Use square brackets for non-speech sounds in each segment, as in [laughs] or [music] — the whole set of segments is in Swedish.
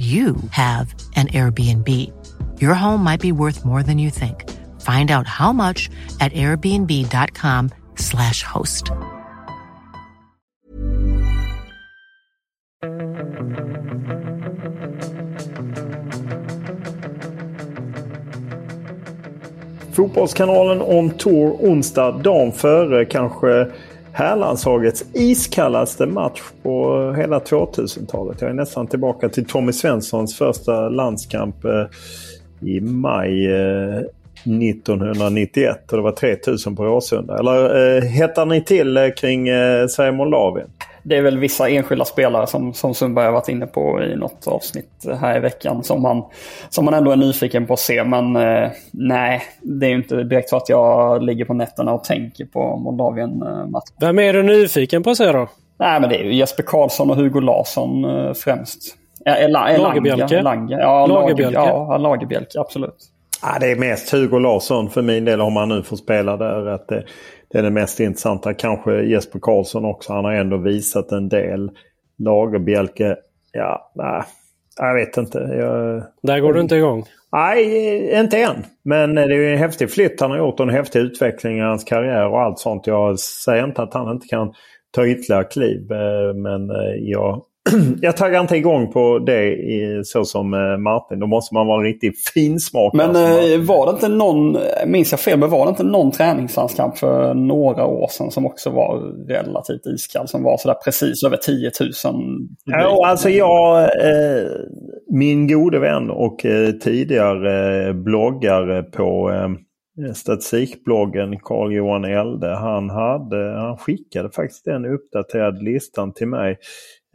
you have an Airbnb. Your home might be worth more than you think. Find out how much at airbnb.com/slash host. Fotbollskanalen On Tour onsdag, dagen före kanske herrlandslagets iskallaste match på hela 2000-talet. Jag är nästan tillbaka till Tommy Svenssons första landskamp eh, i maj eh, 1991 och det var 3000 på Råsunda. Eller eh, hettar ni till eh, kring eh, Sverige-Moldavien? Det är väl vissa enskilda spelare som, som Sundberg har varit inne på i något avsnitt här i veckan som man, som man ändå är nyfiken på att se. Men eh, nej, det är ju inte direkt så att jag ligger på nätterna och tänker på Moldavien-matchen. Vem är du nyfiken på att se då? Nej, men det är ju Jesper Karlsson och Hugo Larsson eh, främst. Lagerbjälke? Lange. Ja, Lagerbjälke? Ja, Lagerbjälke, absolut. Ja, det är mest Hugo Larsson för min del om han nu får spela där. Att det, är det mest intressanta. Kanske Jesper Karlsson också. Han har ändå visat en del. Lagerbjälke, ja, nej. Jag vet inte. Jag... Där går du inte igång? Nej, inte än. Men det är en häftig flytt han har gjort och en häftig utveckling i hans karriär och allt sånt. Jag säger inte att han inte kan ta ytterligare kliv. eh, Men eh, jag [clears throat] jag taggar inte igång på det så som eh, Martin. Då måste man vara en riktig finsmakare. Men eh, var det inte någon, minns jag fel, men var det inte någon träningslandskamp för några år sedan som också var relativt iskall? Som var sådär precis över 10 000 publik? Ja, alltså jag, eh, min gode vän och tidigare bloggare på statistikbloggen Carl-Johan Elde. Han, hade, han skickade faktiskt den uppdaterade listan till mig.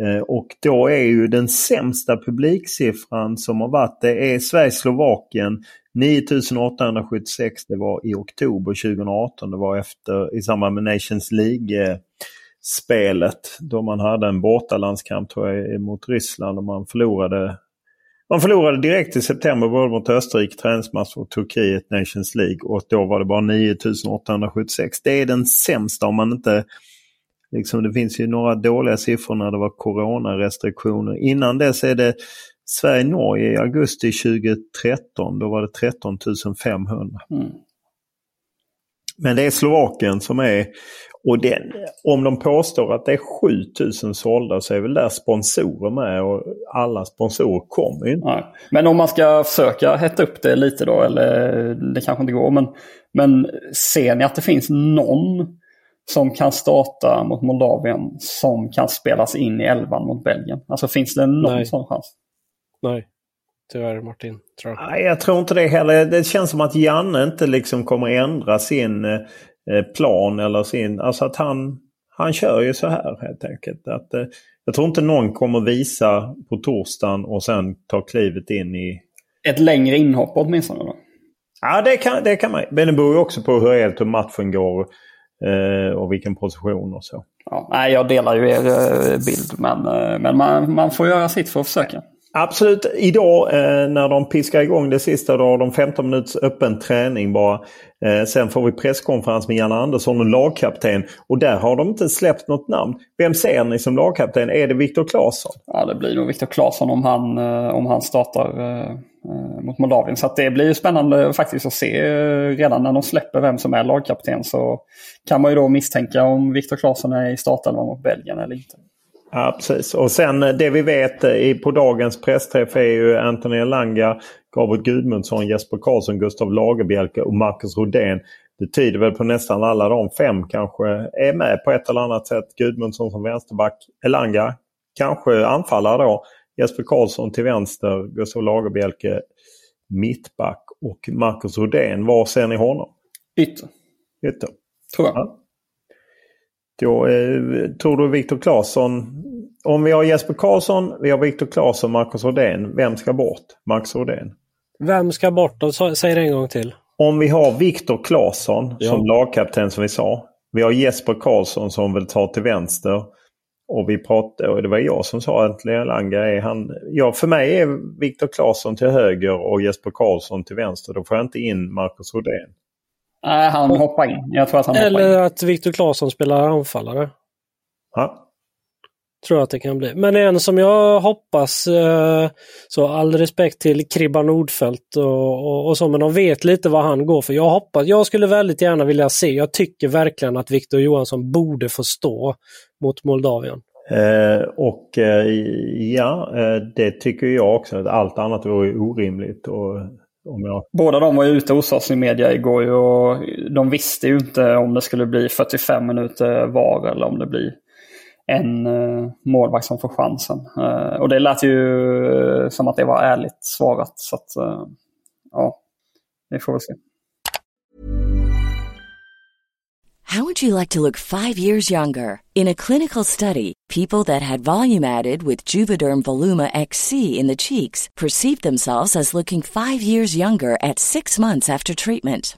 Eh, och då är ju den sämsta publiksiffran som har varit det är Sverige-Slovakien 9876. Det var i oktober 2018. Det var efter i samband med Nations League-spelet då man hade en bortalandskamp tror jag mot Ryssland och man förlorade man förlorade direkt i september både mot Österrike, träningsmatch och Turkiet, Nations League. Och då var det bara 9876. Det är den sämsta om man inte... Liksom, det finns ju några dåliga siffror när det var coronarestriktioner. Innan dess är det Sverige-Norge i augusti 2013. Då var det 13 500. Mm. Men det är Slovakien som är... Och den, om de påstår att det är 7000 sålda så är väl där sponsorer med och alla sponsorer kommer ju inte. Nej. Men om man ska försöka hetta upp det lite då, eller det kanske inte går, men, men ser ni att det finns någon som kan starta mot Moldavien som kan spelas in i elvan mot Belgien? Alltså finns det någon Nej. sån chans? Nej, tyvärr Martin. Tror jag. Nej, jag tror inte det heller. Det känns som att Janne inte liksom kommer ändra sin eh, plan eller sin... Alltså att han, han kör ju så här helt enkelt. Att, eh, jag tror inte någon kommer visa på torsdagen och sen ta klivet in i... Ett längre inhopp åtminstone då? Ja, det kan, det kan man. Men det beror ju också på hur helt matchen går och vilken position och så. Ja, nej, jag delar ju er eh, bild, men, eh, men man, man får göra sitt för att försöka. Absolut. Idag eh, när de piskar igång det sista då har de 15 minuters öppen träning bara. Eh, sen får vi presskonferens med Janne Andersson och lagkapten. Och där har de inte släppt något namn. Vem ser ni som lagkapten? Är det Viktor Claesson? Ja, det blir nog Viktor Claesson om han, eh, om han startar eh, eh, Eh, mot Moldavien. Så att det blir ju spännande faktiskt att se eh, redan när de släpper vem som är lagkapten. Så kan man ju då misstänka om Viktor Claesson är i startelvan mot Belgien eller inte. Ja, precis. Och sen eh, det vi vet på dagens pressträff är ju Anthony Elanga, Gabriel Gudmundsson, Jesper Karlsson, Gustav Lagerbielke och Marcus Rodén. Det tyder väl på nästan alla de fem kanske är med på ett eller annat sätt. Gudmundsson som vänsterback, Elanga kanske anfallare då. Jesper Karlsson till vänster, Gustav Lagerbielke mittback och Marcus Rodén. Var ser ni honom? Ytter, Ytter. tror jag. Ja. Då eh, tror du Viktor Claesson... Om vi har Jesper Karlsson, vi har Viktor Claesson, Marcus Rodén. Vem ska bort? Max Rodén? Vem ska bort då? Säg det en gång till. Om vi har Viktor Claesson ja. som lagkapten som vi sa. Vi har Jesper Karlsson som vill ta till vänster. Och vi pratade, och det var jag som sa att Langa är han... Ja, för mig är Viktor Claesson till höger och Jesper Karlsson till vänster. Då får jag inte in Marcus Rodén. Nej, han hoppar in. Jag tror att han Eller att Viktor Claesson spelar anfallare. Ja. Tror jag att det kan bli. Men en som jag hoppas, eh, så all respekt till Kribba Nordfeldt och, och, och så, men de vet lite vad han går för. Jag hoppas, jag skulle väldigt gärna vilja se, jag tycker verkligen att Viktor Johansson borde få stå mot Moldavien. Eh, och eh, ja, eh, det tycker jag också. Allt annat vore orimligt. Och, jag... Båda de var ute hos oss i media igår och de visste ju inte om det skulle bli 45 minuter var eller om det blir en uh, målvakt som får chansen. Uh, och det lät ju uh, som att det var ärligt svarat. Så att, ja, vi får väl se. How would you like to look five years younger? In a clinical study, people that had volume added with Juvederm Voluma XC in the cheeks perceived themselves as looking five years younger at six months after treatment.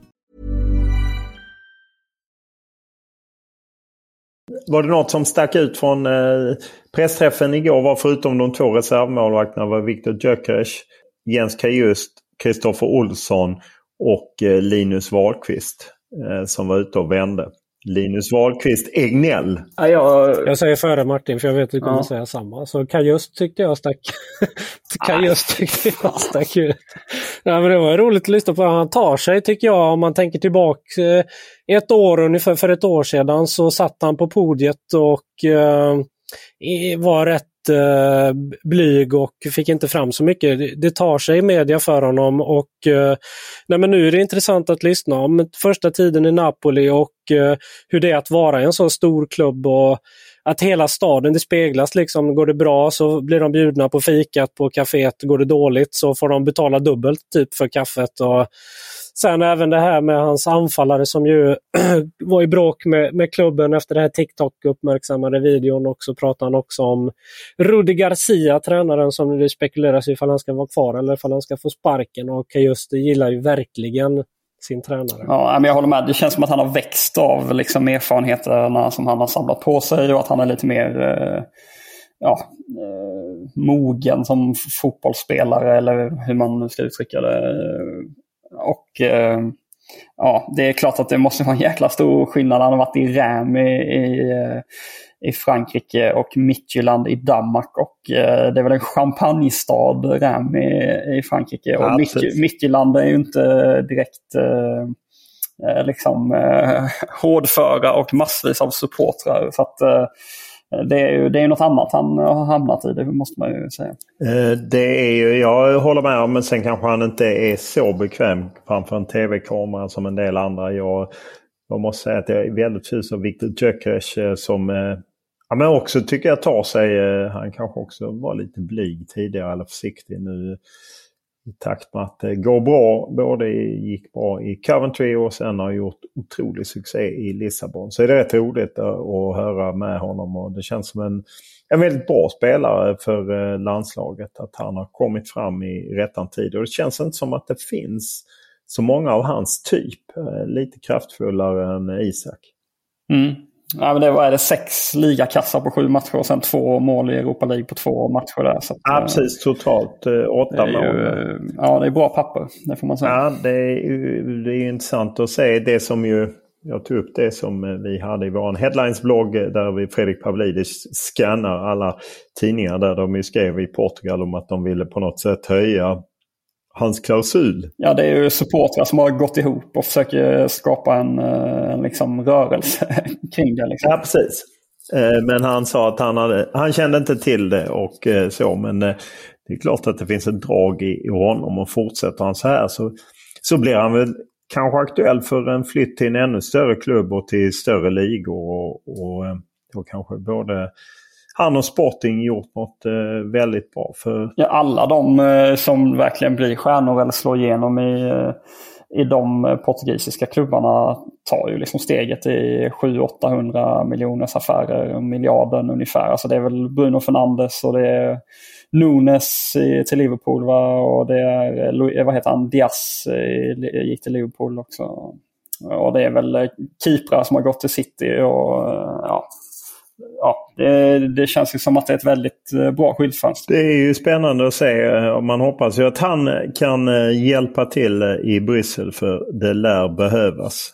Var det något som stack ut från eh, pressträffen igår var förutom de två reservmålvakterna var Viktor Gyökeres, Jens Kajust, Kristoffer Olsson och eh, Linus Wahlqvist eh, som var ute och vände. Linus Wahlqvist Egnell. Ja, jag... jag säger före Martin för jag vet att du kommer ja. säga samma. Så Kajust tyckte jag stack, [laughs] Kajust tyckte jag stack ut. Ja, men det var roligt att lyssna på. Han tar sig tycker jag om man tänker tillbaka eh, ett år ungefär för ett år sedan så satt han på podiet och eh, var rätt eh, blyg och fick inte fram så mycket. Det, det tar sig i media för honom och eh, nej men nu är det intressant att lyssna om första tiden i Napoli och eh, hur det är att vara i en så stor klubb och att hela staden, det speglas liksom. Går det bra så blir de bjudna på fikat på kaféet. Går det dåligt så får de betala dubbelt typ för kaffet. Och Sen även det här med hans anfallare som ju [clears throat] var i bråk med, med klubben efter den här TikTok-uppmärksammade videon. Och så pratar han också om Rudi Garcia, tränaren som det spekuleras ifall han ska vara kvar eller ifall han ska få sparken. Och just gillar ju verkligen sin tränare. Ja, men jag håller med. Det känns som att han har växt av liksom, erfarenheterna som han har samlat på sig och att han är lite mer eh, ja, eh, mogen som fotbollsspelare eller hur man nu ska uttrycka det. Och eh, ja, det är klart att det måste vara en jäkla stor skillnad. Han har varit i RÄM i, i, i Frankrike och Midtjylland i Danmark. Och eh, det är väl en champagnestad, Ram i, i Frankrike. Och Midtjylland är ju inte direkt eh, eh, liksom eh, [laughs] hårdföra och massvis av supportrar. Så att, eh, Eh, det är ju det är något annat han har hamnat i, det måste man ju säga. Eh, det är ju, jag håller med om, men sen kanske han inte är så bekväm framför en tv-kamera som en del andra. Jag, jag måste säga att jag är väldigt förtjust av Viktor Gyökeres eh, som ja, men också tycker jag tar sig, han kanske också var lite blyg tidigare eller försiktig nu i takt med att det går bra. Både gick bra i Coventry och sen har gjort otrolig succé i Lissabon. Så är det rätt roligt att höra med honom och det känns som en, en väldigt bra spelare för eh, landslaget. Att han har kommit fram i rättan tid. Och det känns inte som att det finns så många av hans typ. Eh, lite kraftfullare än Isak. Mm. Ja, men det var det sex ligakassar på sju matcher och sen två mål i Europa League på två matcher. Där, så att, ja, precis. Totalt eh, åtta mål. Ju, ja, det är bra papper. Det får man säga. Ja, det är, det är intressant att se. Det som ju, jag tog upp det som eh, vi hade i vår Headlines-blogg eh, där vi, Fredrik Pavlidis scannar alla tidningar där de skrev i Portugal om att de ville på något sätt höja hans klausul. Ja, det är ju supportrar som har gått ihop och försöker skapa en, eh, en liksom rörelse [laughs] kring det. Liksom. Ja, precis. Eh, men han sa att han, hade, han kände inte till det och eh, så. Men det är klart att det finns ett drag i, honom och fortsätter han så här så, så blir han väl kanske aktuell för en flytt till en ännu större klubb och till större ligor. Och, och, och kanske både han och Sporting gjort något eh, väldigt bra. För... Ja, alla de eh, som verkligen blir stjärnor eller slår igenom i, eh, i de eh, portugisiska klubbarna tar ju liksom steget i 700-800 miljoners affärer, miljarden ungefär. Alltså det är väl Bruno Fernandes och det är Nunes till Liverpool va? och det är, eh, vad heter han, Diaz gick till Liverpool också. Och det är väl Kipra som har gått till City och ja, ja, det, det, känns ju som att det är ett väldigt eh, bra skyltfönster. Det är ju spännande att se eh, man hoppas ju att han kan eh, hjälpa till i Bryssel för det lär behövas.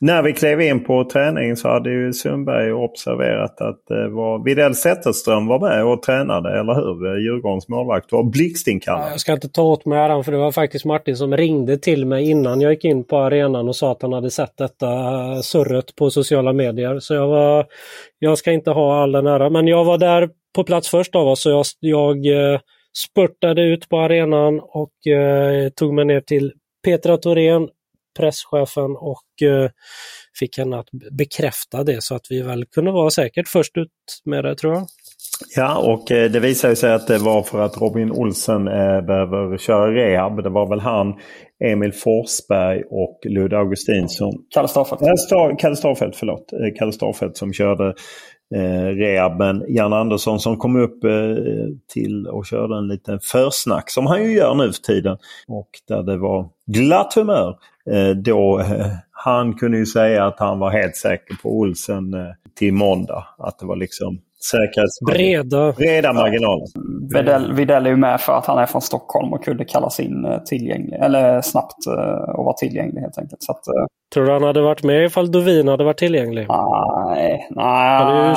När vi klev in på träning så hade ju Sundberg observerat att det var Widell Zetterström var med och tränade, eller hur? Eh, Djurgårdens målvakt var blixtinkallad. Jag ska inte ta åt mig äran för det var faktiskt Martin som ringde till mig innan jag gick in på arenan och sa att han hade sett detta eh, surret på sociala medier. Så jag var, jag ska inte ha all den äran, men jag var där på plats först av oss så jag, jag eh, spurtade ut på arenan och eh, tog mig ner till Petra Thorén, presschefen och eh, fick henne att bekräfta det så att vi väl kunde vara säkert först ut med det tror jag. Ja, och eh, det visade sig att det var för att Robin Olsen eh, behöver köra rehab. Det var väl han, Emil Forsberg och Ludde Augustinsson. Kalle Starfelt. Kalle Starfelt, förlåt. Kalle Starfelt som körde eh, rehaben. Jan Andersson som kom upp eh, till och körde en liten försnack som han ju gör nu för tiden. Och där det var glatt humör. Eh, då eh, han kunde ju säga att han var helt säker på Olsen eh, till måndag. Att det var liksom Breda. Breda marginaler. Videll, Videll är ju med för att han är från Stockholm och kunde kallas in tillgänglig, eller snabbt och vara tillgänglig helt enkelt. Så att, Tror du han hade varit med ifall Dovin hade varit tillgänglig? Nej, nej,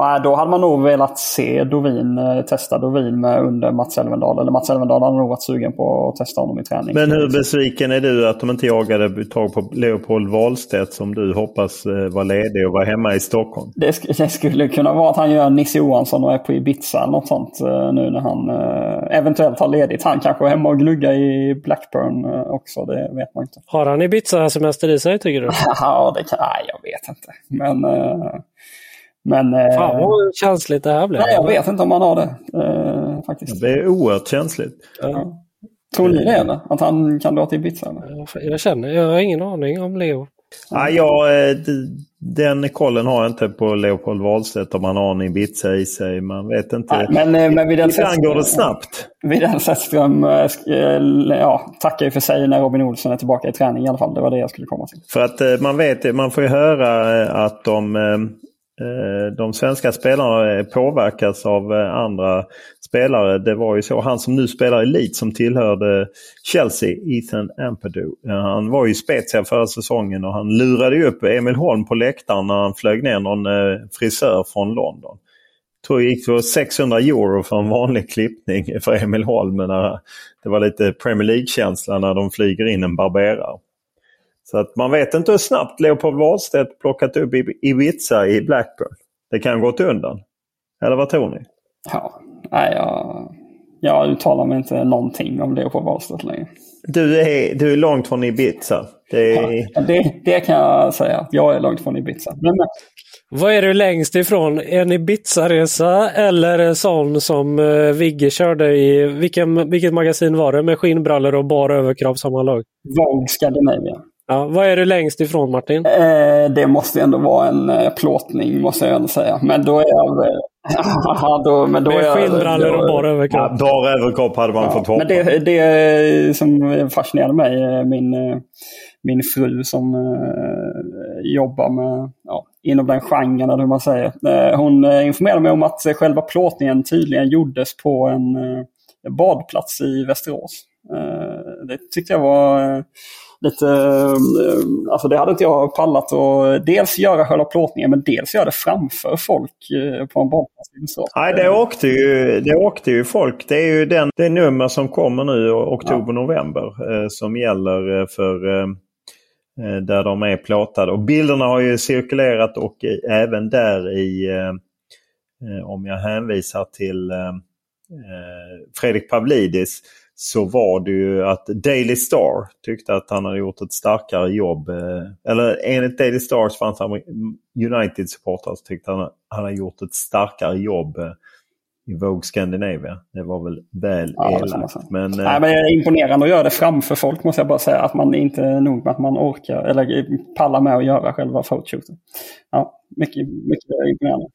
nej då hade man nog velat se Dovin, eh, testa Dovin med under Mats Elvendal. Eller Mats Elvendal hade nog varit sugen på att testa honom i träning. Men hur besviken är du att de inte jagade tag på Leopold Wahlstedt som du hoppas eh, var ledig och var hemma i Stockholm? Det, sk det skulle kunna vara att han gör Nisse Johansson och är på Ibiza eller något sånt eh, nu när han eventuellt har ledigt. Han kanske är hemma och gluggar i Blackburn också, det vet man inte. Har han Ibiza-semester i sig tycker du? [laughs] ja, det kan, nej, jag vet inte. Men... Uh, men uh, Fan vad känsligt det här blev. Nej, jag vet inte om han har det. Uh, faktiskt. Det är oerhört känsligt. Ja. Tror ni det eller? Att han kan dra till Ibiza? Jag känner, jag har ingen aning om Leo. Ja, jag, den kollen har jag inte på Leopold Wahlstedt om han har en Ibiza i sig. Man vet inte. Nej, men, eh, men Ibland går det snabbt. Widell Sätström eh, eh, ja, tackar ju för sig när Robin Olsson är tillbaka i träning i alla fall. Det var det jag skulle komma till. För att man vet, man får ju höra att de, de svenska spelarna påverkas av andra spelare. Det var ju så. Han som nu spelar i Leeds som tillhörde Chelsea, Ethan Ampadu. Han var ju Spezia förra säsongen och han lurade ju upp Emil Holm på läktaren när han flög ner någon eh, frisör från London. Jag tror det gick för 600 euro för en vanlig klippning för Emil Holm. När eh, det var lite Premier League-känsla när de flyger in en barberare. Så att man vet inte hur snabbt Leopold Wahlstedt plockat upp Ibiza i Blackburn. Det kan ha gått undan. Eller vad tror ni? Ja, nej, jag, jag uttalar mig inte någonting om Leopold Wahlstedt längre. Du är, du är långt från Ibiza. Det, är... ja, det, det, kan jag säga. Jag är långt från Ibiza. Men, vad är du längst ifrån? En Ibiza-resa eller en sån som uh, Vigge körde i, vilken, vilket magasin var det? Med skinnbrallor och bara överkropp samma lag? Vogue Scandinavia. Ja, vad är du längst ifrån Martin? Eh, det måste ändå vara en eh, plåtning måste jag ändå säga. Men då är jag... Eh, då, men då Med skinnbrallor och bara överkropp? Ja, bara överkropp hade man ja, fått hoppa. Men det, det som fascinerade mig, eh, min, eh, min fru som eh, jobbar med, ja, inom den genren, eller hur man säger. Hon informerade mig om att själva plåtningen tydligen gjordes på en badplats i Västerås. Det tyckte jag var lite, eh, alltså det hade inte jag pallat att dels göra själva plåtningen men dels göra det framför folk eh, på en badplats. Nej, det åkte, ju, det åkte ju folk. Det är ju den, det nummer som kommer nu oktober-november ja. som gäller för där de är plåtade. Och bilderna har ju cirkulerat och även där i, om jag hänvisar till Fredrik Pavlidis, så var det ju att Daily Star tyckte att han hade gjort ett starkare jobb. Eh, eller enligt Daily Stars fanns han United-supportrar tyckte han han hade gjort ett starkare jobb eh, i Vogue Scandinavia. Det var väl väl ja, elakt. Men, Nej, men det är imponerande att göra det framför folk måste jag bara säga. Att man inte är nog med att man orkar eller pallar med att göra själva photoshooten. Ja, mycket, mycket imponerande.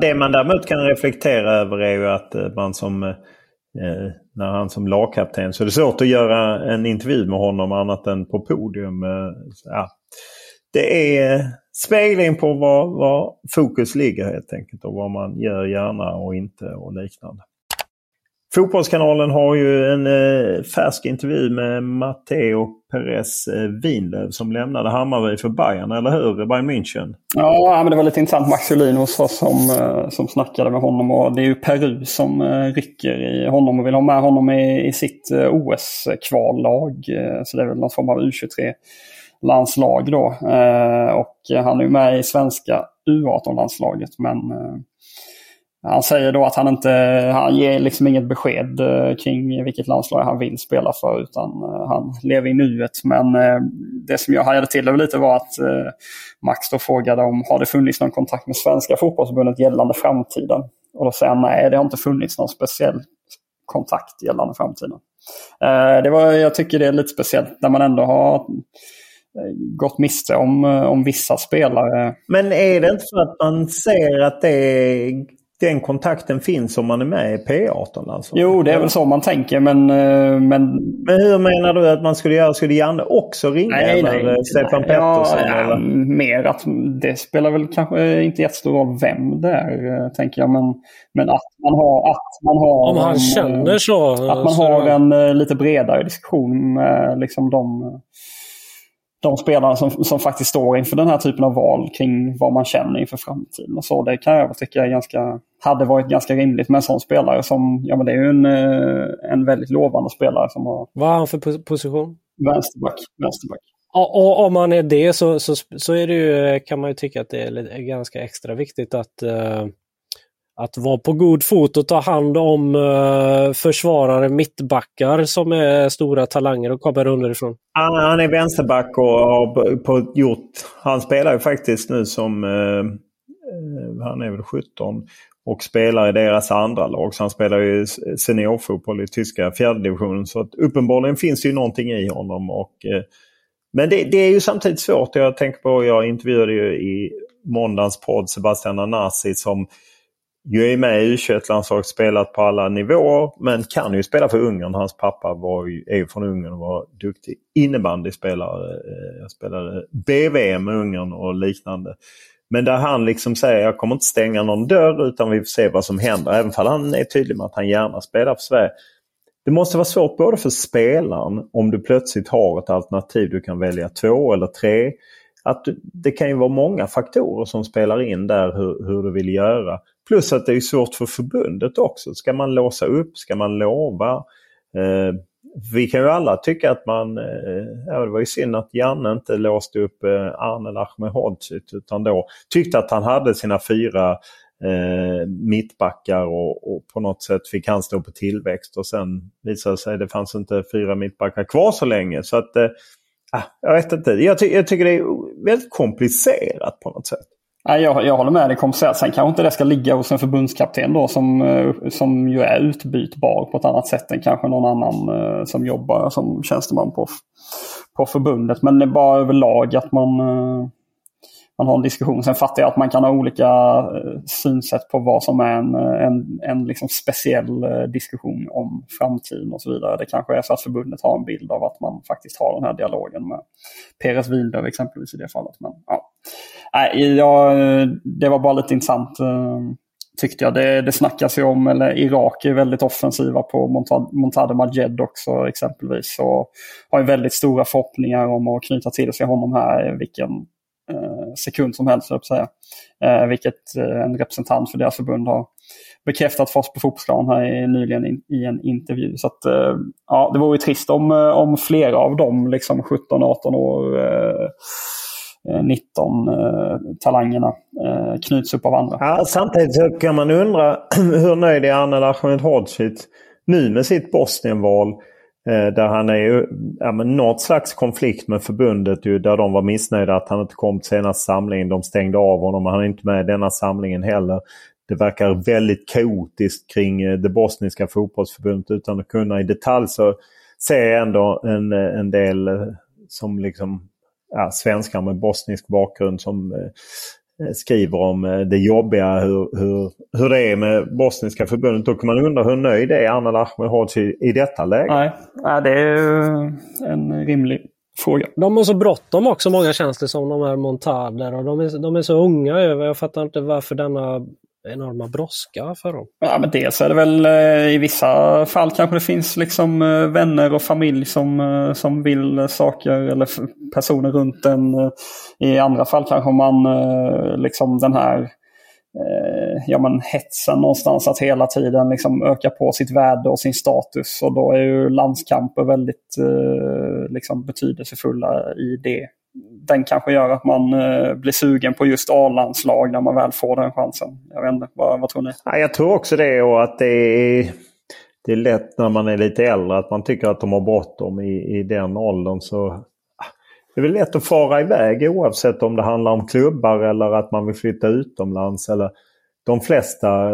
Det man däremot kan reflektera över är ju att eh, man som Eh, när han som lagkapten. Så det är svårt att göra en intervju med honom annat än på podium. Eh, ja. Det är spegling på var, var fokus ligger helt enkelt och vad man gör gärna och inte och liknande. Fotbollskanalen har ju en eh, färsk intervju med Matteo Perez eh, Winlöf Winlöv som lämnade Hammarby för Bayern, eller hur? Bayern München. Ja, men det var lite intressant. Max Julin som, eh, som snackade med honom och det är ju Peru som eh, rycker i honom och vill ha med honom i, i sitt OS-kvallag. Så det är väl någon form av U23-landslag då. och han är ju med i svenska U18-landslaget men han säger då att han inte han ger liksom inget besked eh, kring vilket landslag han vill spela för utan eh, han lever i nuet. Men eh, det som jag hajade till lite var att Max då frågade om har det funnits någon kontakt med Svenska fotbollsförbundet gällande framtiden? Och då säger han nej, det har inte funnits någon speciell kontakt gällande framtiden. Det var, jag tycker det är lite speciellt när man ändå har gått miste om, om vissa spelare. Men är det inte så att man ser att det är den kontakten finns om man är med i P18? Alltså. Jo, det är väl så man tänker. Men, eh, men... men hur menar du att man skulle göra? Skulle Janne också ringa? Nej, eller nej, Stefan nej, Pettersson? Ja, eller? Mer att det spelar väl kanske inte jättestor roll vem det är, eh, tänker jag. Men, men att man har... Att man har om han en, känner så. Att man så... har en eh, lite bredare diskussion med liksom de de spelare som, som faktiskt står inför den här typen av val kring vad man känner inför framtiden. Och så, det kan jag tycka är ganska, hade varit ganska rimligt med en sån spelare som, ja men det är ju en, eh, en väldigt lovande spelare som har... Vad har han för position? Vänsterback. vänsterback. Och, och om man är det så, så, så är det ju, kan man ju tycka att det är ganska extra viktigt att uh att vara på god fot och ta hand om uh, försvarare, mittbackar som är stora talanger och kommer underifrån. Han, han är vänsterback och har på, gjort... Han spelar ju faktiskt nu som... Uh, han är väl 17 och spelar i deras andra lag. Så han spelar ju seniorfotboll i tyska fjärde divisionen. Så att uppenbarligen finns det ju någonting i honom. Och, uh, men det, det, är ju samtidigt svårt. Jag tänker på, jag intervjuade ju i måndagens podd Sebastian Anassi som ju är med i U21-landslaget, spelat på alla nivåer men kan ju spela för Ungern. Hans pappa var ju, är ju från Ungern och var duktig innebandyspelare. Eh, jag spelade BVM med Ungern och liknande. Men där han liksom säger jag kommer inte stänga någon dörr utan vi får se vad som händer. Även om han är tydlig med att han gärna spelar för Sverige. Det måste vara svårt både för spelaren om du plötsligt har ett alternativ. Du kan välja två eller tre. Att det kan ju vara många faktorer som spelar in där hur, hur du vill göra. Plus att det är svårt för förbundet också. Ska man låsa upp? Ska man lova? Eh, vi kan ju alla tycka att man... Eh, ja, det var ju synd att Janne inte låste upp eh, Arnel Ahmedhodzic utan då tyckte att han hade sina fyra eh, mittbackar och, och, på något sätt fick han stå på tillväxt. Och sen visade det sig att det fanns inte fyra mittbackar kvar så länge. Så att... Eh, ah, jag vet inte. Jag, ty jag tycker det är väldigt komplicerat på något sätt. Nej, jag, jag håller med dig komplicerat. Sen kanske inte det ska ligga hos en förbundskapten då som, eh, som ju är utbytbar på ett annat sätt än kanske någon annan eh, som jobbar som tjänsteman på, på förbundet. Men det är bara överlag att man, eh, man har en diskussion. Sen fattar jag att man kan ha olika synsätt på vad som är en, en, en liksom speciell diskussion om framtiden och så vidare. Det kanske är så att förbundet har en bild av att man faktiskt har den här dialogen med Peres Wildöv exempelvis i det fallet. Men, ja. Nej, ja, det var bara lite intressant eh, tyckte jag. Det, det snackas ju om, eller Irak är väldigt offensiva på Montad, Majed också exempelvis. Och har ju väldigt stora förhoppningar om att knyta till sig honom här vilken eh, sekund som helst, jag säga. Eh, vilket eh, en representant för deras förbund har bekräftat för oss på Fotbollsplan här nyligen in, i en intervju. Så att, eh, ja, det vore ju trist om, eh, om flera av dem, liksom 17-18 år, eh, Eh, 19 eh, talangerna eh, knyts upp av andra. Ja, samtidigt så kan man undra [clears throat] hur nöjd är Anel Ahmedhodzic nu med sitt Bosnienval? Eh, där han är ju ja, men något slags konflikt med förbundet ju, där de var missnöjda att han inte kom till senaste samlingen. De stängde av honom. Han är inte med i denna samlingen heller. Det verkar väldigt kaotiskt kring det bosniska fotbollsförbundet utan att kunna i detalj så ser jag ändå en, en del som liksom ja, svenskar med bosnisk bakgrund som eh, skriver om eh, det jobbiga hur, hur, hur det är med bosniska förbundet. Då kan man undra hur nöjd är Arnel Ahmedhodzic i detta läge? Nej, Nej det är en rimlig fråga. De har så bråttom också många känns det som, de här Montader. Och de, är, de är så unga över. Jag fattar inte varför denna enorma brådska för dem? Ja, men dels är det väl eh, i vissa fall kanske det finns liksom eh, vänner och familj som, eh, som vill saker eller personer runt en. I andra fall kanske man liksom den här ja, men hetsen någonstans att hela tiden liksom öka på sitt värde och sin status. Och då är ju landskamper väldigt liksom betydelsefulla i det den kanske gör att man eh, blir sugen på just A-landslag när man väl får den chansen. Jag vet inte, vad, vad tror ni? Ja, jag tror också det och att det är, det är lätt när man är lite äldre att man tycker att de har bråttom i, i den åldern. Så ah, det är väl lätt att fara iväg oavsett om det handlar om klubbar eller att man vill flytta utomlands. Eller, de flesta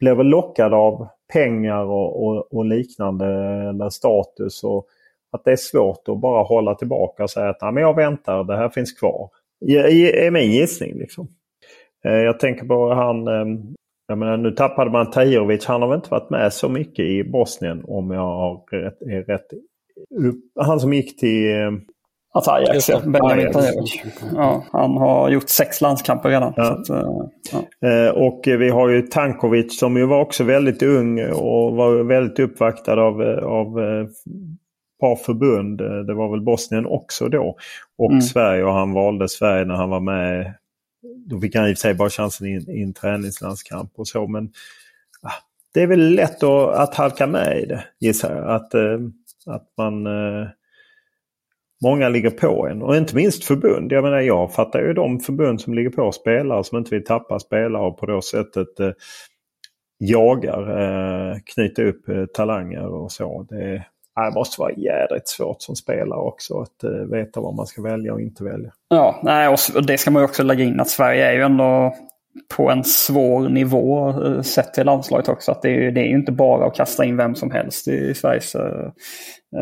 blir väl lockade av pengar och, och, och liknande eller status. Och, att det är svårt att bara hålla tillbaka och säga att Nej, men jag väntar, det här finns kvar. Det är min gissning. Liksom. Eh, jag tänker på han, ehm, jag menar, nu tappade man Tahirovic. Han har väl inte varit med så mycket i Bosnien om jag har rätt. Är rätt. Han som gick till... Ehm, Alltså Ajax, ja. Benjamin Tahirovic. Ja, han har gjort sex landskamper redan. Ja. Att, uh, ja. Eh, och vi har ju Tankovic som ju var också väldigt ung och var väldigt uppvaktad av, av par förbund. Eh, det var väl Bosnien också då. Och mm. Sverige och han valde Sverige när han var med. Då fick han i och för sig bara chansen i, en träningslandskamp och så. Men ah, det är väl lätt att, att halka med i det gissar jag. Att, eh, att man... Eh, många ligger på en och inte minst förbund. Jag menar jag fattar ju de förbund som ligger på spelare som inte vill tappa spelare och på det sättet eh, jagar, eh, knyter upp eh, talanger och så. Det, det måste vara jädrigt svårt som spelare också att uh, veta vad man ska välja och inte välja. Ja, nej, och det ska man ju också lägga in att Sverige är ju ändå på en svår nivå eh, sett till landslaget också. Att det, är, det är ju inte bara att kasta in vem som helst i Sveriges eh,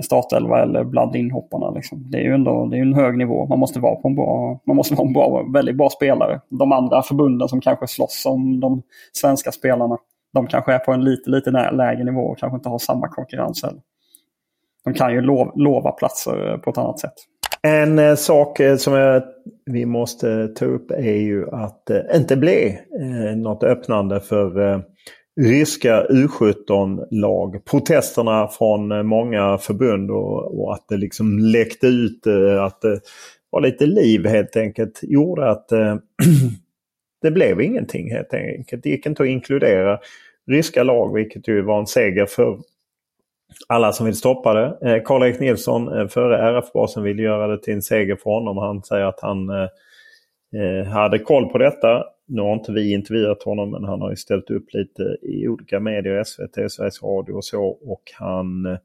startelva eller bland inhopparna. Liksom. Det är ju ändå det är en hög nivå. Man måste vara på en bra, man måste vara en bra, väldigt bra spelare. De andra förbunden som kanske slåss om de svenska spelarna, de kanske är på en lite, lite lägre nivå och kanske inte har samma konkurrens heller de kan ju lov, lova platser eh, på ett annat sätt. En eh, sak eh, som jag, vi måste ta upp är ju att det eh, inte blir eh, något öppnande för eh, ryska U17-lag. Protesterna från eh, många förbund och, och, att det liksom läckte ut eh, att det var lite liv helt enkelt gjorde att [clears throat] det blev ingenting helt enkelt. Det gick inte att inkludera ryska lag vilket ju var en seger för alla som vill stoppa det. Eh, Karl-Erik Nilsson, eh, före RF-basen, vill göra det till en seger för honom. Han säger att han eh, eh, hade koll på detta. Nu har inte vi intervjuat honom men han har ju ställt upp lite i olika medier, SVT, Sveriges Radio och så. Och han... Eh,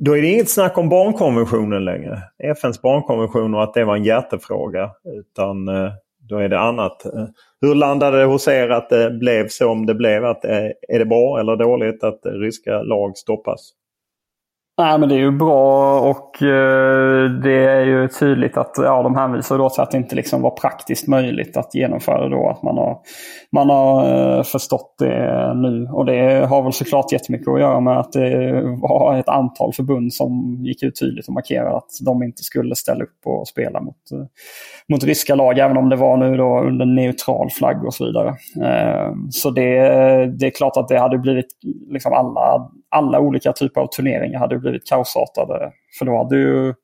då är det inget snack om barnkonventionen längre. FNs barnkonvention och att det var en hjärtefråga. Utan eh, då är det annat. Hur landade det hos er att det blev som det blev? Att, eh, är det bra eller dåligt att ryska lag stoppas? Nej men det är ju bra och eh, det är ju tydligt att ja, de hänvisar då till att det inte liksom var praktiskt möjligt att genomföra då. Att man har, man har eh, förstått det nu. Och det har väl såklart jättemycket att göra med att det var ett antal förbund som gick ut tydligt och markerade att de inte skulle ställa upp och spela mot, eh, mot ryska lag. Även om det var nu då under neutral flagg och så vidare. Eh, så det, det är klart att det hade blivit liksom alla, alla olika typer av turneringar hade blivit kaosartade. För då hade ju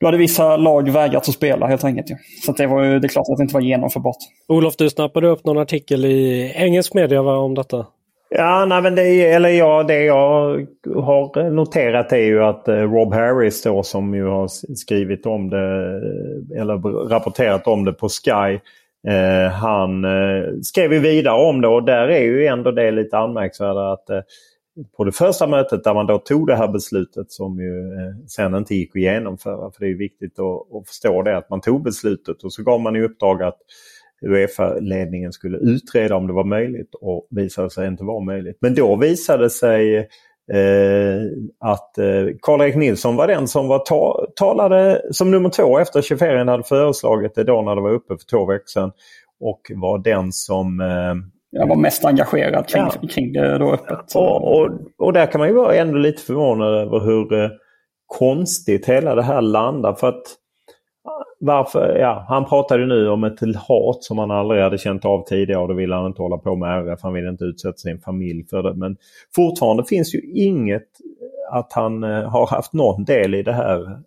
då hade vissa lag vägrat att spela helt enkelt. Ja. Så det, var ju, det är klart att det inte var genomförbart. Olof, du snappade upp någon artikel i engelsk media va, om detta? Ja, nej, men det, eller ja, det jag har noterat är ju att eh, Rob Harris då som ju har skrivit om det eller rapporterat om det på Sky. Eh, han eh, skrev ju vidare om det och där är ju ändå det lite anmärkningsvärda att eh, på det första mötet där man då tog det här beslutet som ju eh, sen inte gick att genomföra. För det är viktigt att, att förstå det att man tog beslutet och så gav man i uppdrag att Uefa-ledningen skulle utreda om det var möjligt och visade sig inte vara möjligt. Men då visade det sig eh, att eh, Karl-Erik Nilsson var den som var ta talade som nummer två efter Schäferin hade föreslagit det då när det var uppe för två veckor sedan. Och var den som eh, jag var mest engagerad kring, ja. kring det då öppet. Och, och, och, där kan man ju vara ändå lite förvånad över hur eh, konstigt hela det här landar. För att varför, ja, han pratade nu om ett hat som han aldrig hade känt av tidigare och då ville han inte hålla på med RF. Han ville inte utsätta sin familj för det. Men fortfarande finns ju inget att han eh, har haft någon del i det här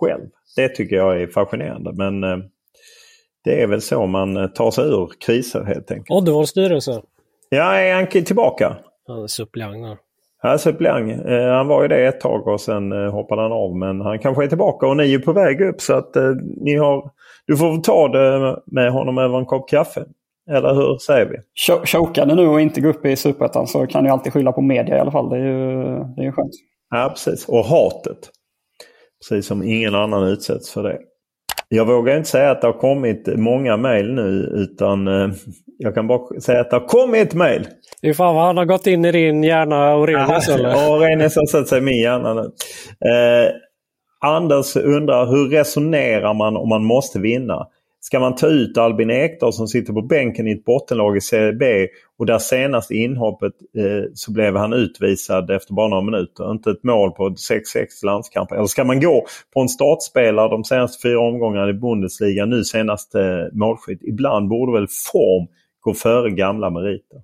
själv. Det tycker jag är fascinerande. Men eh, det är väl så man eh, tar sig ur kriser helt enkelt. Oddevolls styrelse? Ja, är han tillbaka? Han är suppleant där. Ja, suppleant. Eh, han var ju det ett tag och sen eh, hoppade han av. Men han kanske är tillbaka och ni är på väg upp så att eh, ni har... Du får ta det med honom över en kopp kaffe. Eller hur säger vi? Chokar ni nu och inte går upp i Superettan så kan ni alltid skylla på media i alla fall. Det är ju, det är ju skönt. Ja, precis. Och hatet. Precis som ingen annan utsätts för det. Jag vågar inte säga att det har kommit många mejl nu utan eh, jag kan bara säga att det har kommit mejl. Fy fan vad han har gått in i din hjärna Orenius eller? Ja, har satt sig i min hjärna nu. Eh, Anders undrar hur resonerar man om man måste vinna? Ska man ta ut Albin Ekdal som sitter på bänken i ett bottenlag i Serie B och där senast inhoppet eh, så blev han utvisad efter bara några minuter. Inte ett mål på 6-6 landskamper. Eller ska man gå på en startspelare de senaste fyra omgångarna i Bundesliga, nu senast eh, målskytt. Ibland borde väl form gå före gamla meriter.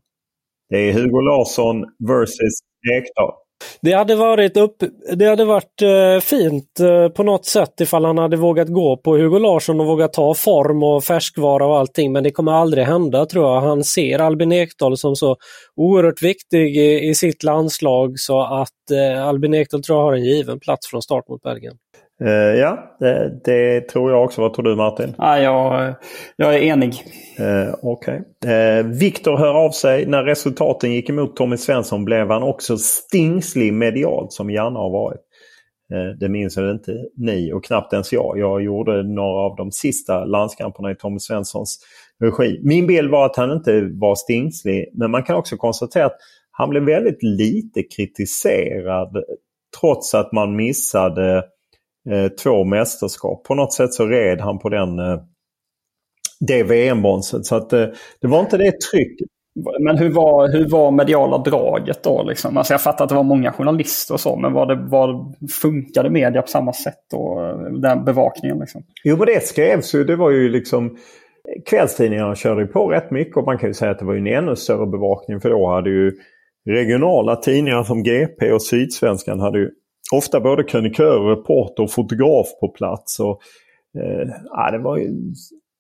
Det är Hugo Larsson versus Ekdal. Det hade varit, upp, det hade varit eh, fint eh, på något sätt ifall han hade vågat gå på Hugo Larsson och vågat ta form och färskvara och allting. Men det kommer aldrig hända tror jag. Han ser Albin Ekdal som så oerhört viktig i, i sitt landslag så att eh, Albin Ekdal tror jag har en given plats från start mot Belgien. Uh, ja, det, tror jag också. Vad tror du Martin? Ja, jag, jag är enig. Uh, Okej. Okay. Eh, Viktor hör av sig. När resultaten gick emot Tommy Svensson blev han också stingslig medialt som gärna har varit. Uh, det minns väl inte ni och knappt ens jag. Jag gjorde några av de sista landskamperna i Tommy Svenssons regi. Min bild var att han inte var stingslig men man kan också konstatera att han blev väldigt lite kritiserad trots att man missade eh, två mästerskap. På något sätt så red han på den eh, det VM-bonset. Så att eh, det var inte det trycket. Men hur var, hur var mediala draget då? Liksom? Alltså jag fattar att det var många journalister och så, men var det, var, funkade media på samma sätt då? Den bevakningen liksom? Jo, men det skrevs ju. Det var ju liksom... Kvällstidningarna körde på rätt mycket och man kan ju säga att det var en ännu större bevakning för då hade ju regionala tidningar som GP och Sydsvenskan hade ju ofta både krönikör, reporter och fotograf på plats. Och, eh, det var ju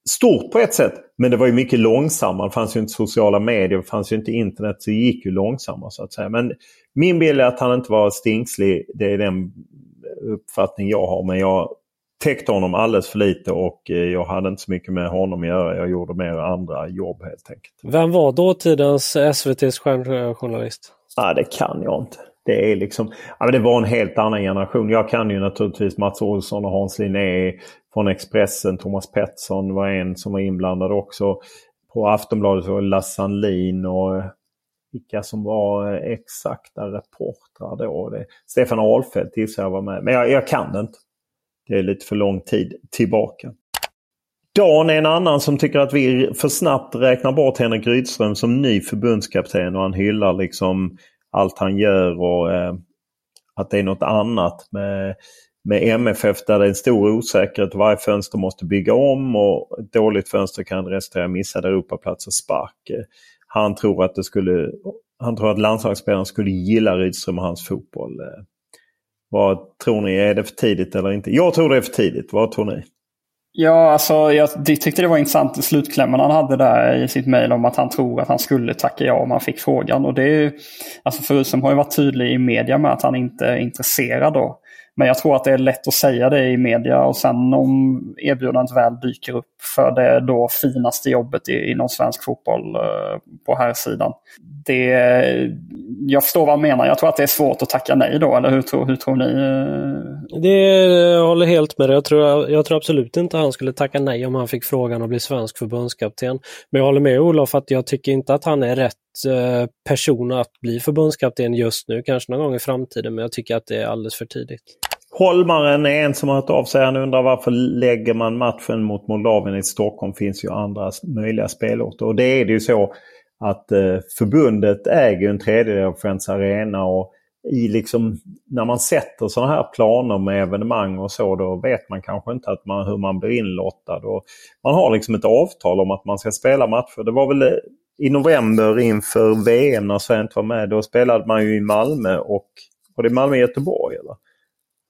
stort på ett sätt. Men det var ju mycket långsammare. Det fanns ju inte sociala medier, det fanns ju inte internet. Så det gick ju långsammare så att säga. Men min bild är att han inte var stingslig. Det är den uppfattning jag har. Men jag täckte honom alldeles för lite och eh, jag hade inte så mycket med honom att göra. Jag gjorde mer andra jobb helt enkelt. Vem var dåtidens SVTs stjärnjournalist? Nej, det kan jag inte. Det, är liksom, ja, det var en helt annan generation. Jag kan ju naturligtvis Mats Olsson och Hans Linné från Expressen. Thomas Pettersson var en som var inblandad också. På Aftonbladet var det Lasse Sandlin och eh, vilka som var eh, exakta reportrar då. Det, Stefan Ahlfeldt gissar jag var med. Men jag, jag kan det inte. Det är lite för lång tid tillbaka. Dan är en annan som tycker att vi för snabbt räknar bort Henrik Rydström som ny förbundskapten och han hyllar liksom allt han gör och eh, att det är något annat med, med MFF där det är en stor osäkerhet. Varje fönster måste bygga om och ett dåligt fönster kan resultera i missade Europaplats och spark. Han tror att det skulle han tror att landslagsspelarna skulle gilla Rydström och hans fotboll. Eh, vad tror ni? Är det för tidigt eller inte? Jag tror det är för tidigt. Vad tror ni? Ja, alltså jag tyckte det var intressant slutklämmen han hade där i sitt mejl om att han tror att han skulle tacka ja om han fick frågan. Och det är, alltså Förutom har ju varit tydlig i media med att han inte är intresserad då. Men jag tror att det är lätt att säga det i media och sen om erbjudandet väl dyker upp för det då finaste jobbet inom svensk fotboll eh, på här sidan. Det, jag förstår vad han menar. Jag tror att det är svårt att tacka nej då, eller hur tror, hur tror ni? Eh? Det, jag håller helt med dig. Jag tror, jag tror absolut inte han skulle tacka nej om han fick frågan att bli svensk förbundskapten. Men jag håller med Olof att jag tycker inte att han är rätt Eh, person att bli förbundskapten just nu. Kanske någon gång i framtiden, men jag tycker att det är alldeles för tidigt. Holmaren är en som har hört av sig. Han undrar varför lägger man matchen mot Moldavien i Stockholm? finns ju andra möjliga spelorter. Och det är det ju så att eh, förbundet äger en tredjedel av Friends Arena. och i liksom, när man sätter sådana här planer med evenemang och så då vet man kanske inte att man, hur man blir inlottad. Och man har liksom ett avtal om att man ska spela matcher. Det var väl eh, i november inför VM när Sverige inte var med. Då spelade man ju i Malmö och var det Malmö-Göteborg eller?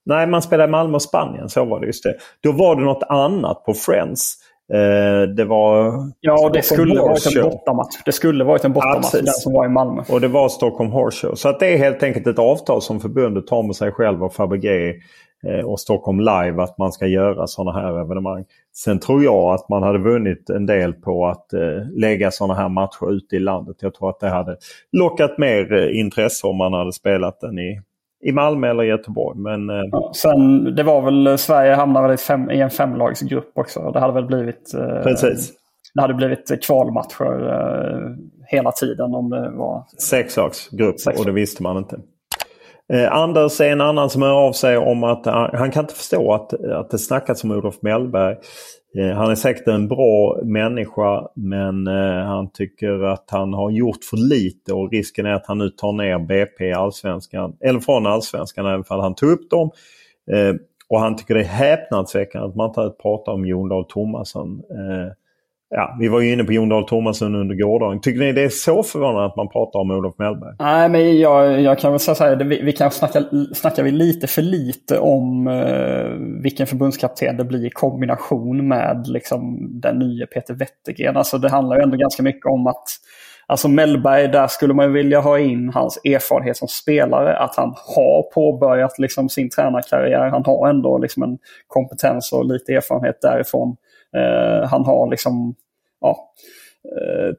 Nej, man spelade i Malmö och Spanien. Så var det just det. Då var det något annat på Friends. Eh, det var... Ja, det skulle varit en bortamatch. Det skulle varit en bortamatch, den som var i Malmö. Och det var Stockholm Horse Show. Så att det är helt enkelt ett avtal som förbundet har med sig själv och Fabege eh, och Stockholm Live att man ska göra sådana här evenemang. Sen tror jag att man hade vunnit en del på att eh, lägga sådana här matcher ute i landet. Jag tror att det hade lockat mer eh, intresse om man hade spelat den i i Malmö eller Göteborg. Men, eh, ja, sen, det var väl, Sverige hamnade väl i, fem, i en femlagsgrupp också. Det hade väl blivit, eh, Precis. Det hade blivit kvalmatcher eh, hela tiden om det var... Sexlagsgrupp Sex. och det visste man inte. Eh, Anders är en annan som hör av sig om att eh, han, kan inte förstå att, att det snackas om Olof Mellberg. Eh, han är säkert en bra människa men eh, han tycker att han har gjort för lite och risken är att han nu tar ner BP i allsvenskan, eller från allsvenskan även om han tog upp dem. Och han tycker det är häpnadsväckande att man inte pratar om Jon Dahl Tomasson. Ja, vi var ju inne på Jon Dahl Tomasson under gårdagen. Tycker ni det är så förvånande att man pratar om Olof Mellberg? Nej, men jag, jag kan väl säga så här. Vi, vi kanske snackar, snackar vi lite för lite om eh, vilken förbundskapten det blir i kombination med liksom, den nya Peter Wettergren. Alltså, det handlar ju ändå ganska mycket om att Alltså Mellberg, där skulle man vilja ha in hans erfarenhet som spelare. Att han har påbörjat liksom sin tränarkarriär. Han har ändå liksom en kompetens och lite erfarenhet därifrån. Eh, han har liksom ja, eh,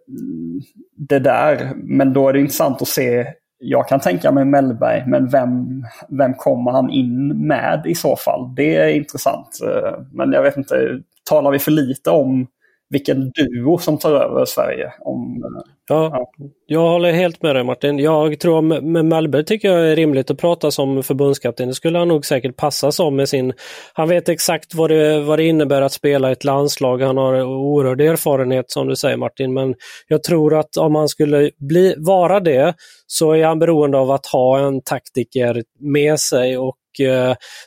det där. Men då är det intressant att se. Jag kan tänka mig Mellberg, men vem, vem kommer han in med i så fall? Det är intressant. Eh, men jag vet inte, talar vi för lite om vilken duo som tar över Sverige. Om, ja, ja, Jag håller helt med dig Martin. Jag tror med Mellberg tycker jag är rimligt att prata som förbundskapten. Det skulle han nog säkert passa som med sin... Han vet exakt vad det, vad det innebär att spela i ett landslag. Han har oerhörd erfarenhet som du säger Martin. Men jag tror att om han skulle bli, vara det så är han beroende av att ha en taktiker med sig och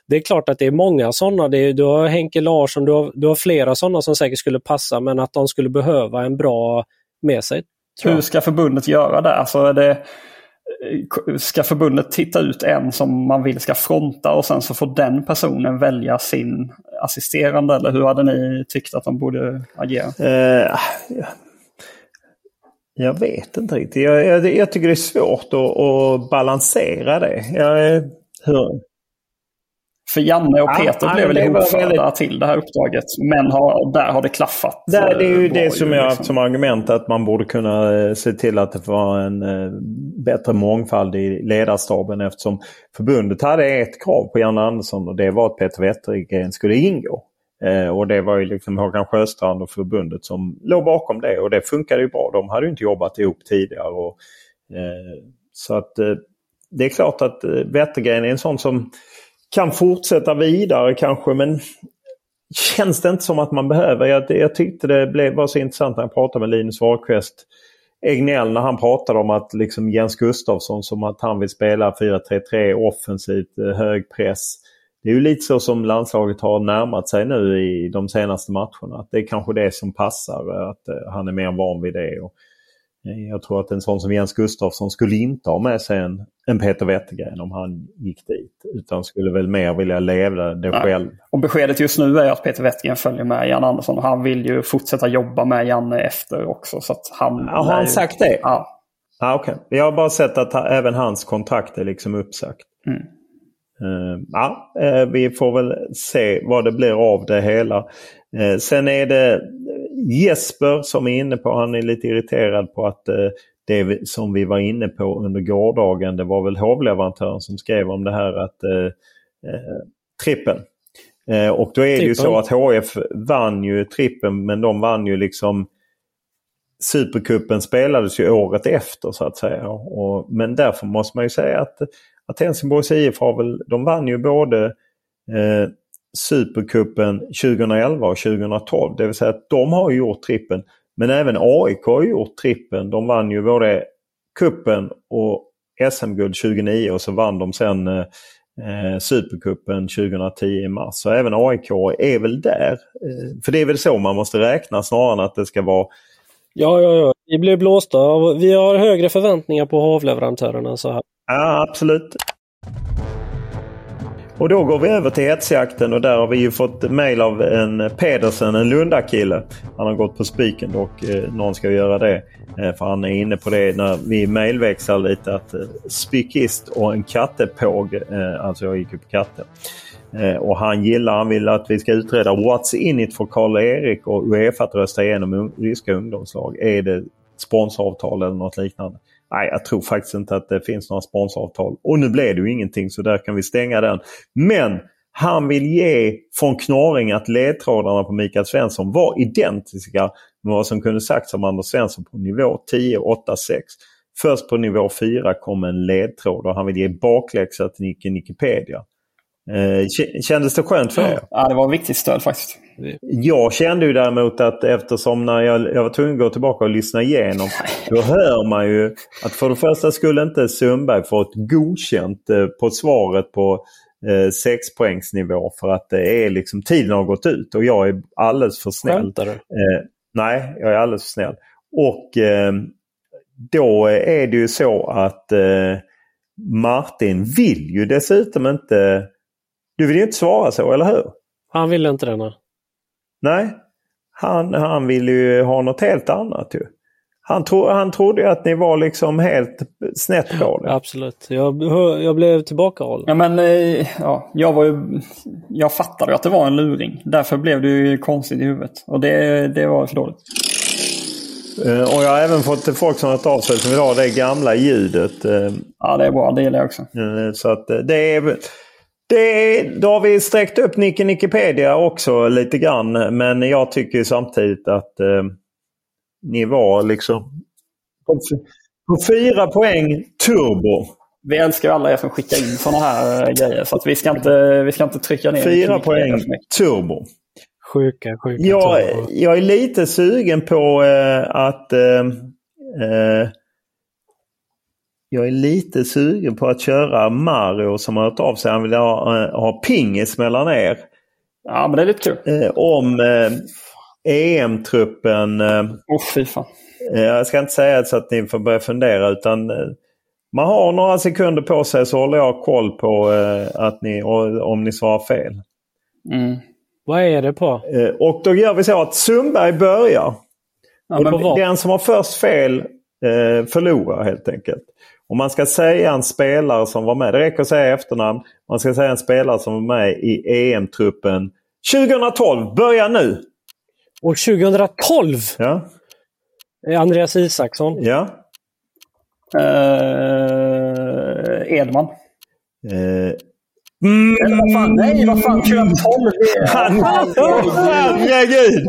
det är klart att det är många sådana. du har Henke Larsson, du har, du har flera sådana som säkert skulle passa men att de skulle behöva en bra med sig. Hur ska förbundet göra det? Alltså är det? Ska förbundet titta ut en som man vill ska fronta och sen så får den personen välja sin assisterande? Eller hur hade ni tyckt att de borde agera? Uh, jag vet inte riktigt. Jag, jag, jag tycker det är svårt att, att balansera det. Jag, hur, för Janne och Peter ja, blev väl ihopförda väldigt... till det här uppdraget. Men har, där har det klaffat. Det, det är ju eh, det som jag har haft liksom. som argument att man borde kunna eh, se till att det var en uh, bättre mångfald i ledarstaben eftersom förbundet hade ett krav på Janne Andersson och det var att Peter Wettergren skulle ingå. Och det var ju liksom Håkan Sjöstrand och förbundet som låg bakom det och det funkade ju bra. De hade ju inte jobbat ihop tidigare. Och, så att det är klart att Wettergren är en sån som kan fortsätta vidare kanske men känns det inte som att man behöver. Jag, jag tyckte det blev, var så intressant när jag pratade med Linus Wahlqvist Egnell när han pratade om att liksom Jens Gustafsson som att han vill spela 4-3-3 offensivt, eh, hög press. Det är ju lite så som landslaget har närmat sig nu i de senaste matcherna. Att det är kanske det som passar, eh, att eh, han är mer van vid det. Och jag tror att en sån som Jens Gustafsson skulle inte ha med sig en, en Peter Wettergren om han gick dit. Utan skulle väl mer vilja leva det Nej. själv. Och beskedet just nu är att Peter Wettergren följer med Jan Andersson. Och han vill ju fortsätta jobba med Janne efter också. Så han ja, har han ju... sagt det? Ja. Ah, okay. Jag har bara sett att även hans kontrakt är liksom uppsagt. Mm. Uh, ja, uh, vi får väl se vad det blir av det hela. Uh, sen är det Jesper som är inne på, han är lite irriterad på att eh, det som vi var inne på under gårdagen, det var väl hovleverantören som skrev om det här att eh, eh, trippen. Och då är det ju så att HF vann ju trippen men de vann ju liksom Supercupen spelades ju året efter så att säga. Och, men därför måste man ju säga att, att Helsingborgs IF har väl, de vann ju både eh, Supercupen 2011 och 2012. Det vill säga att de har gjort trippen. Men även AIK har gjort trippen. De vann ju både kuppen och SM-guld 2009 och så vann de sen eh, eh Supercupen 2010 i mars. Så även AIK är väl där. Eh, för det är väl så man måste räkna snarare än att det ska vara Ja, ja, ja. Vi blir blåsta. Vi har högre förväntningar på hovleverantörerna så här. Ja, absolut. Och då går vi över till hetsjakten och där har vi ju fått mail av en Pedersen, en Lundakille. Han har gått på spiken dock. Eh, någon ska göra det. Eh, för han är inne på det när vi mailväxlar lite att eh, spikist och en kattepåg. Eh, alltså jag gick ju på katter. Eh, och han gillar, han vill att vi ska utreda What's in it för Karl-Erik och Uefa att rösta igenom ryska ungdomslag. Är det sponsoravtal eller något liknande? Nej, jag tror faktiskt inte att det finns några sponsoravtal. Och nu blev det ju ingenting så där kan vi stänga den. Men han vill ge från Knorring att ledtrådarna på Mikael Svensson var identiska med vad som kunde sagts om Anders Svensson på nivå 10, 8, 6. Först på nivå 4 kom en ledtråd och han vill ge bakläxa till Nicke Wikipedia. Eh, kändes det skönt för er? Ja, det var ett viktigt stöd faktiskt. Jag kände ju däremot att eftersom när jag, jag var tvungen att gå tillbaka och lyssna igenom. [laughs] Då hör man ju att för det första skulle inte Sundberg få ett godkänt eh, på svaret på eh, sexpoängsnivå för att det är liksom tiden har gått ut och jag är alldeles för snäll. Eh, nej, jag är alldeles för snäll. Och eh, då är det ju så att eh, Martin vill ju dessutom inte du vill ju inte svara så, eller hur? Han vill inte det, nej. Han, han vill ju ha något helt annat ju. Han, tro, han trodde att ni var liksom helt snett på det. Absolut. Jag, jag blev tillbakahållen. Ja, men eh, ja, jag, var ju, jag fattade att det var en luring. Därför blev det ju konstigt i huvudet. Och det, det var för dåligt. Uh, och jag har även fått folk som har hört av sig som vill ha det gamla ljudet. Uh, ja, det är bra. Det gillar jag också. Så att det är Det, då har vi sträckt upp Nicke Nickepedia också lite grann. Men jag tycker samtidigt att eh, ni var liksom på, på fyra poäng turbo. Vi älskar alla er som skickar in sådana här eh, grejer. Så att vi, ska inte, vi ska inte trycka ner Fyra poäng turbo. Sjuka, sjuka jag, jag är lite sugen på eh, att eh, eh, jag är lite sugen på att köra Mario som har hört av sig. Han vill ha, eh, ha pingis mellan er. Ja, men det är lite kul. Eh, om eh, EM-truppen. Eh, oh, fy fan. Jag ska inte säga så att ni får börja fundera utan man har några sekunder på sig så håller jag koll på att ni, om ni svarar fel. Mm. Vad är det på? Och då gör vi så att Sundberg börjar. Ja, den som har först fel förlorar helt enkelt. Om man ska säga en spelare som var med, det räcker att säga efternamn. Man ska säga en spelare som var med i EM-truppen 2012. Börja nu! År 2012? Ja. Andreas Isaksson? Ja. Uh, Edman? Uh, Mm. Eller vad fan, nej vad fan, 2012! [laughs] Herregud!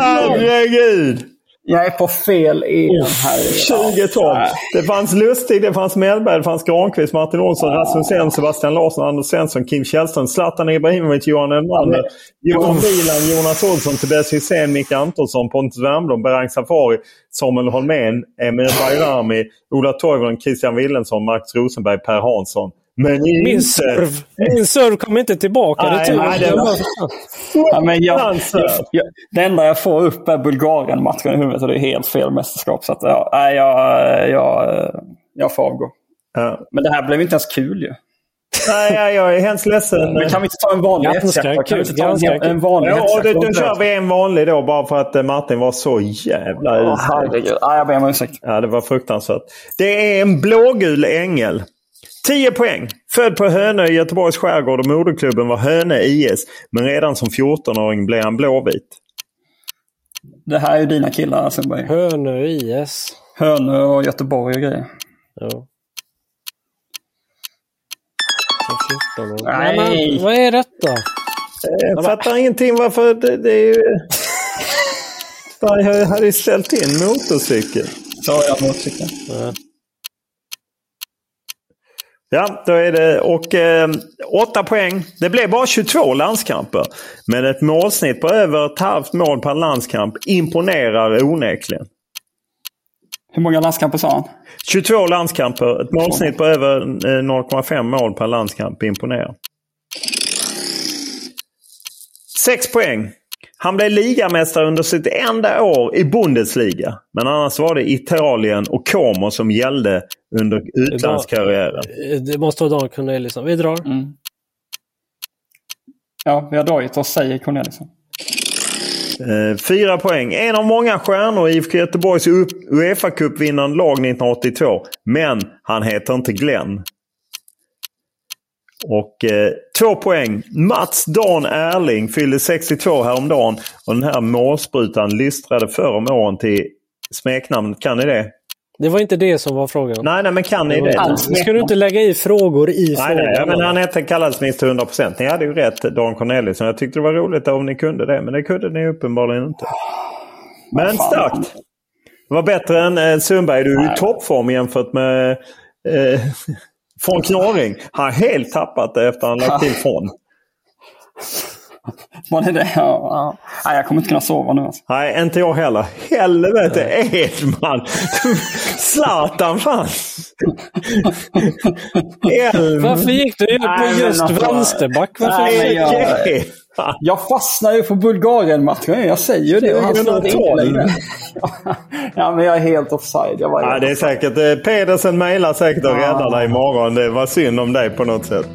Herregud! Jag är på fel EM här. 2012. Det fanns Lustig, det fanns Mellberg, det fanns Granqvist, Martin Olsson, ja. Rasmus Elm, Sebastian Larsson, Anders Svensson, Kim Källström, Zlatan Ibrahimovic, Johan Elmander, Johan Wieland, Jonas Olsson, Tobias Hysén, Micke Antonsson, Pontus Wernbloom, Berang Safari, Samuel Holmén, Emir Bayrami, Ola Toivonen, Christian Willensson, Max Rosenberg, Per Hansson. Men min serv, min serv kom inte tillbaka. Nej, det, nej, det, var... ja, men jag, jag, jag, det enda jag får upp är Bulgarien-matchen i huvudet och det är helt fel mästerskap. Så att, ja, nej, jag, jag, jag får avgå. Ja. Men det här blev inte ens kul ju. Nej, jag är hemskt ledsen. Men kan vi inte ta en vanlig hetjacka? Kan vi inte ta en, en vanlig ja, då, då kör vi en vanlig då bara för att eh, Martin var så jävla oh, Herregud. Ja, jag ber om ursäkt. Ja, det var fruktansvärt. Det är en blågul ängel. 10 poäng. Född på Hönö i Göteborgs skärgård och moderklubben var Hönö IS. Men redan som 14-åring blev han blåvit. Det här är ju dina killar Sundberg. Hönö IS. Hönö och Göteborg och grejer. Ja. Nej. Men, vad är detta? Jag fattar ingenting varför det, det är ju... [laughs] Jag hade ju ställt in motorcykel. Så jag motorcykeln. Ja. Ja, då är det och eh, 8 poäng. Det blev bara 22 landskamper. Men ett målsnitt på över ett halvt mål per landskamp imponerar onekligen. Hur många landskamper sa han? 22 landskamper. Ett målsnitt på över 0,5 mål per landskamp imponerar. 6 poäng. Han blev ligamästare under sitt enda år i Bundesliga. Men annars var det Italien och Como som gällde under utlandskarriären. Det måste vara Dan Corneliusson. Vi drar. Mm. Ja, vi har dragit oss, säger Corneliusson. Eh, fyra poäng. En av många stjärnor i IFK Göteborgs Uefa Cup-vinnande lag 1982. Men han heter inte Glenn. Och eh, två poäng. Mats Dan Erling fyllde 62 häromdagen. Och den här målsprutan lystrade förr om åren till smeknamnet. Kan ni det? Det var inte det som var frågan. Nej, nej men kan ni det? det ska du inte lägga i frågor i nej, frågan. Nej, men han hette kallades minst 100 procent. Ni hade ju rätt, Dan Corneliusson. Jag tyckte det var roligt om ni kunde det, men det kunde ni uppenbarligen inte. Men starkt! Det var bättre än eh, Sundberg. Du är ju i toppform jämfört med eh, [laughs] från Knorring. Han har helt tappat det efter att han lagt till från. [laughs] Var det det? Ja, ja. Nej, jag kommer inte kunna sova nu. Alltså. Nej, inte jag heller. Helvete Edman! [laughs] Zlatan fan! [laughs] Varför gick du på just alltså, vänsterback? Varför nej, jag, [laughs] jag fastnar ju på Bulgarien-matchen. Jag säger ju det. Han [laughs] ja, men jag är helt offside. Jag ja, det är säkert. Pedersen mejlar säkert och räddar dig imorgon. Det var synd om dig på något sätt.